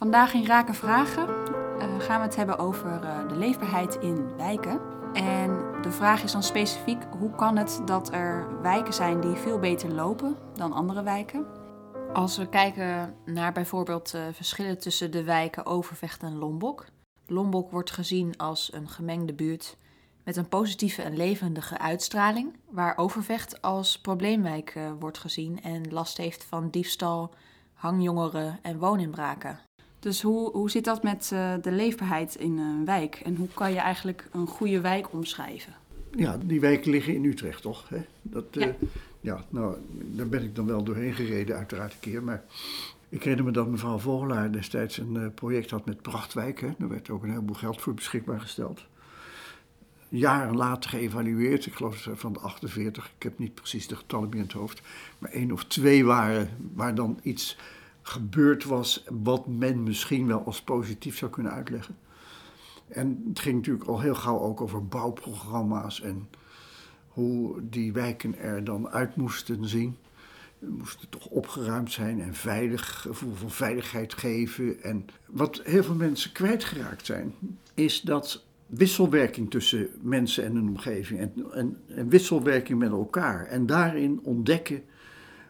Vandaag in Raken Vragen uh, gaan we het hebben over uh, de leefbaarheid in wijken. En de vraag is dan specifiek: hoe kan het dat er wijken zijn die veel beter lopen dan andere wijken? Als we kijken naar bijvoorbeeld uh, verschillen tussen de wijken Overvecht en Lombok. Lombok wordt gezien als een gemengde buurt met een positieve en levendige uitstraling, waar Overvecht als probleemwijk wordt gezien en last heeft van diefstal, hangjongeren en wooninbraken. Dus hoe, hoe zit dat met uh, de leefbaarheid in een wijk? En hoe kan je eigenlijk een goede wijk omschrijven? Ja, die wijken liggen in Utrecht, toch? Hè? Dat, ja. Uh, ja, nou, daar ben ik dan wel doorheen gereden, uiteraard een keer. Maar ik herinner me dat mevrouw Vogelaar destijds een uh, project had met prachtwijken. Daar werd ook een heleboel geld voor beschikbaar gesteld. Jaren later geëvalueerd, ik geloof van de 48, ik heb niet precies de getallen meer in het hoofd. Maar één of twee waren waar dan iets gebeurd was wat men misschien wel als positief zou kunnen uitleggen. En het ging natuurlijk al heel gauw ook over bouwprogramma's en hoe die wijken er dan uit moesten zien. Ze moesten toch opgeruimd zijn en veilig, gevoel van veiligheid geven. En wat heel veel mensen kwijtgeraakt zijn, is dat wisselwerking tussen mensen en hun omgeving en, en, en wisselwerking met elkaar. En daarin ontdekken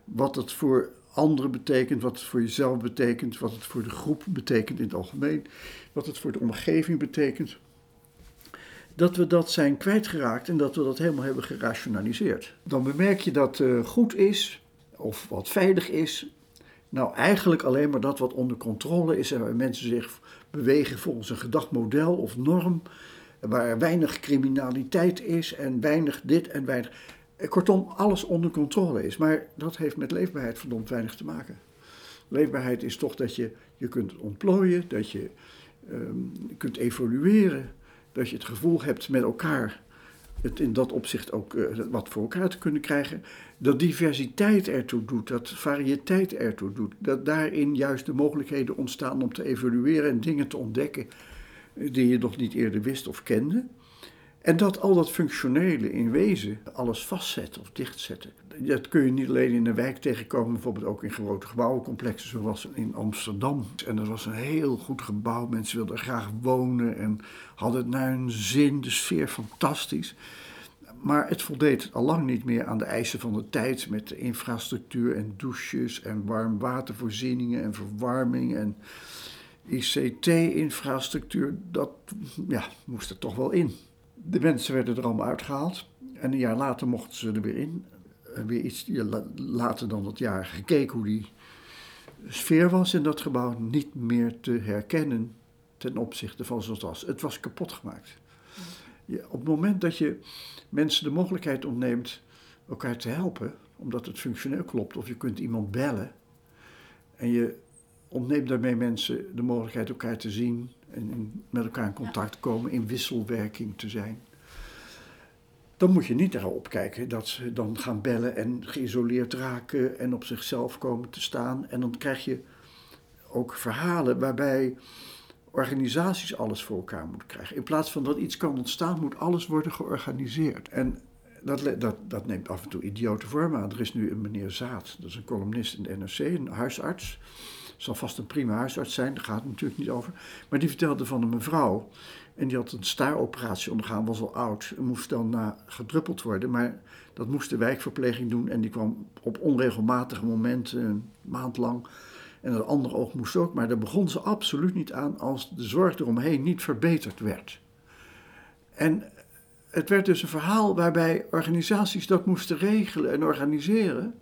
wat het voor anderen betekent, wat het voor jezelf betekent, wat het voor de groep betekent in het algemeen, wat het voor de omgeving betekent. Dat we dat zijn kwijtgeraakt en dat we dat helemaal hebben gerationaliseerd. Dan bemerk je dat uh, goed is of wat veilig is. Nou, eigenlijk alleen maar dat wat onder controle is en waar mensen zich bewegen volgens een gedacht model of norm, waar weinig criminaliteit is en weinig dit en weinig. Kortom, alles onder controle is. Maar dat heeft met leefbaarheid verdomd weinig te maken. Leefbaarheid is toch dat je je kunt ontplooien, dat je um, kunt evolueren, dat je het gevoel hebt met elkaar het in dat opzicht ook uh, wat voor elkaar te kunnen krijgen. Dat diversiteit ertoe doet, dat variëteit ertoe doet. Dat daarin juist de mogelijkheden ontstaan om te evolueren en dingen te ontdekken die je nog niet eerder wist of kende. En dat al dat functionele in wezen alles vastzetten of dichtzetten. Dat kun je niet alleen in de wijk tegenkomen, bijvoorbeeld ook in grote gebouwencomplexen zoals in Amsterdam. En dat was een heel goed gebouw, mensen wilden er graag wonen en hadden het naar hun zin, de sfeer fantastisch. Maar het voldeed al lang niet meer aan de eisen van de tijd met de infrastructuur en douches en warmwatervoorzieningen en verwarming en ICT-infrastructuur. Dat ja, moest er toch wel in. De mensen werden er allemaal uitgehaald. En een jaar later mochten ze er weer in. En weer iets later dan dat jaar gekeken hoe die sfeer was in dat gebouw. Niet meer te herkennen ten opzichte van zoals het was. Het was kapot gemaakt. op het moment dat je mensen de mogelijkheid ontneemt elkaar te helpen, omdat het functioneel klopt, of je kunt iemand bellen en je ontneemt daarmee mensen de mogelijkheid elkaar te zien, en met elkaar in contact komen, in wisselwerking te zijn. Dan moet je niet erop kijken dat ze dan gaan bellen en geïsoleerd raken en op zichzelf komen te staan. En dan krijg je ook verhalen waarbij organisaties alles voor elkaar moeten krijgen. In plaats van dat iets kan ontstaan, moet alles worden georganiseerd. En dat, dat, dat neemt af en toe idiote vorm aan. Er is nu een meneer Zaad, dat is een columnist in de NRC, een huisarts zal vast een prima huisarts zijn, daar gaat het natuurlijk niet over. Maar die vertelde van een mevrouw. En die had een staaroperatie ondergaan, was al oud. En moest dan na gedruppeld worden. Maar dat moest de wijkverpleging doen. En die kwam op onregelmatige momenten, een maand lang. En het andere oog moest ook. Maar daar begon ze absoluut niet aan als de zorg eromheen niet verbeterd werd. En het werd dus een verhaal waarbij organisaties dat moesten regelen en organiseren.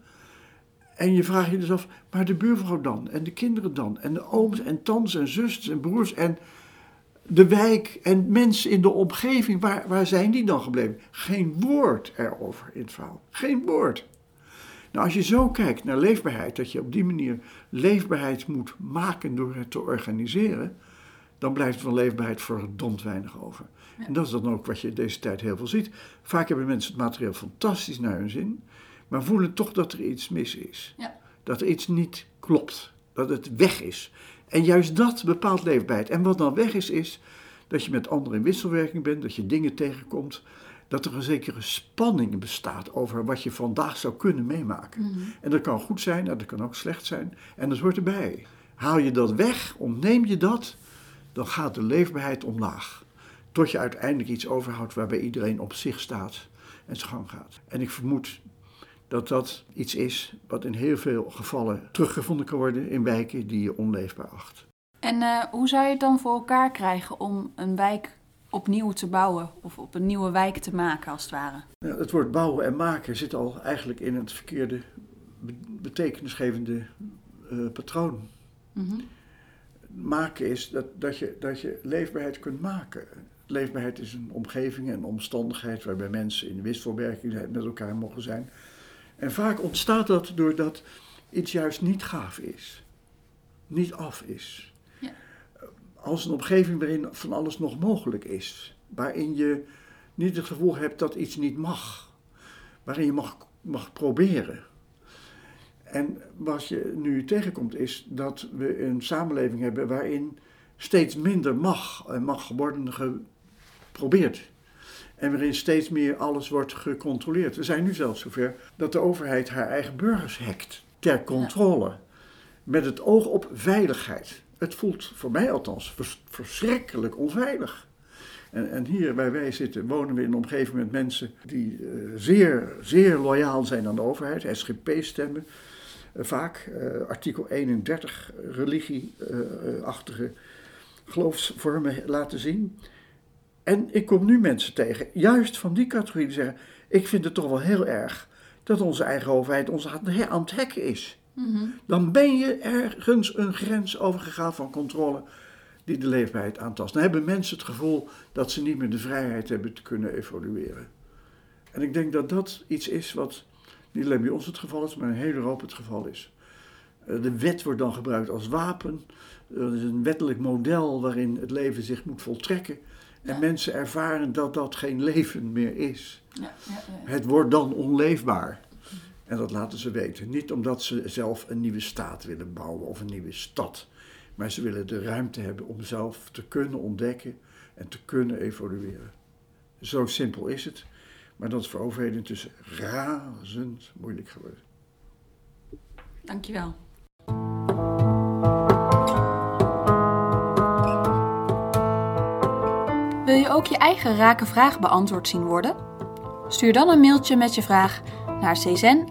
En je vraagt je dus af, maar de buurvrouw dan? En de kinderen dan? En de ooms en tantes en zusters en broers en de wijk en mensen in de omgeving, waar, waar zijn die dan gebleven? Geen woord erover in het verhaal. Geen woord. Nou, als je zo kijkt naar leefbaarheid, dat je op die manier leefbaarheid moet maken door het te organiseren, dan blijft van leefbaarheid verdomd weinig over. En dat is dan ook wat je deze tijd heel veel ziet. Vaak hebben mensen het materiaal fantastisch naar hun zin maar voelen toch dat er iets mis is. Ja. Dat er iets niet klopt. Dat het weg is. En juist dat bepaalt leefbaarheid. En wat dan weg is, is dat je met anderen in wisselwerking bent, dat je dingen tegenkomt, dat er een zekere spanning bestaat over wat je vandaag zou kunnen meemaken. Mhm. En dat kan goed zijn, dat kan ook slecht zijn. En dat hoort erbij. Haal je dat weg, ontneem je dat, dan gaat de leefbaarheid omlaag. Tot je uiteindelijk iets overhoudt waarbij iedereen op zich staat en zijn gang gaat. En ik vermoed dat dat iets is wat in heel veel gevallen teruggevonden kan worden in wijken die je onleefbaar acht. En uh, hoe zou je het dan voor elkaar krijgen om een wijk opnieuw te bouwen of op een nieuwe wijk te maken, als het ware? Ja, het woord bouwen en maken zit al eigenlijk in het verkeerde betekenisgevende uh, patroon. Mm Maken is dat, dat, je, dat je leefbaarheid kunt maken. Leefbaarheid is een omgeving en omstandigheid waarbij mensen in wisselwerking met elkaar mogen zijn. En vaak ontstaat dat doordat iets juist niet gaaf is, niet af is. Ja. Als een omgeving waarin van alles nog mogelijk is, waarin je niet het gevoel hebt dat iets niet mag, waarin je mag, mag proberen. En wat je nu tegenkomt is dat we een samenleving hebben waarin steeds minder mag en mag worden geprobeerd. En waarin steeds meer alles wordt gecontroleerd. We zijn nu zelfs zover dat de overheid haar eigen burgers hackt ter controle. Met het oog op veiligheid. Het voelt voor mij althans verschrikkelijk onveilig. En, en, hier waar wij zitten, wonen we in een omgeving met mensen die uh, zeer, zeer loyaal zijn aan de overheid, SGP stemmen. Uh, vaak uh, artikel 31, religieachtige geloofsvormen laten zien. En ik kom nu mensen tegen, juist van die categorie, die zeggen: Ik vind het toch wel heel erg dat onze eigen overheid ons aan het hekken is. Mhm. Dan ben je ergens een grens overgegaan van controle die de leefbaarheid aantast. Dan hebben mensen het gevoel dat ze niet meer de vrijheid hebben te kunnen evolueren. En ik denk dat dat iets is wat niet alleen bij ons het geval is, maar in heel Europa het geval is. Eh, de wet wordt dan gebruikt als wapen. Er is een wettelijk model waarin het leven zich moet voltrekken. En mensen ervaren dat dat geen leven meer is. Ja, het wordt dan onleefbaar. En dat laten ze weten. Niet omdat ze zelf een nieuwe staat willen bouwen of een nieuwe stad. Maar ze willen de ruimte hebben om zelf te kunnen ontdekken en te kunnen evolueren. Zo simpel is het. Maar dat is voor overheden intussen razend moeilijk geworden. Dankjewel. Ook je eigen rake vraag beantwoord zien worden? Stuur dan een mailtje met je vraag naar czen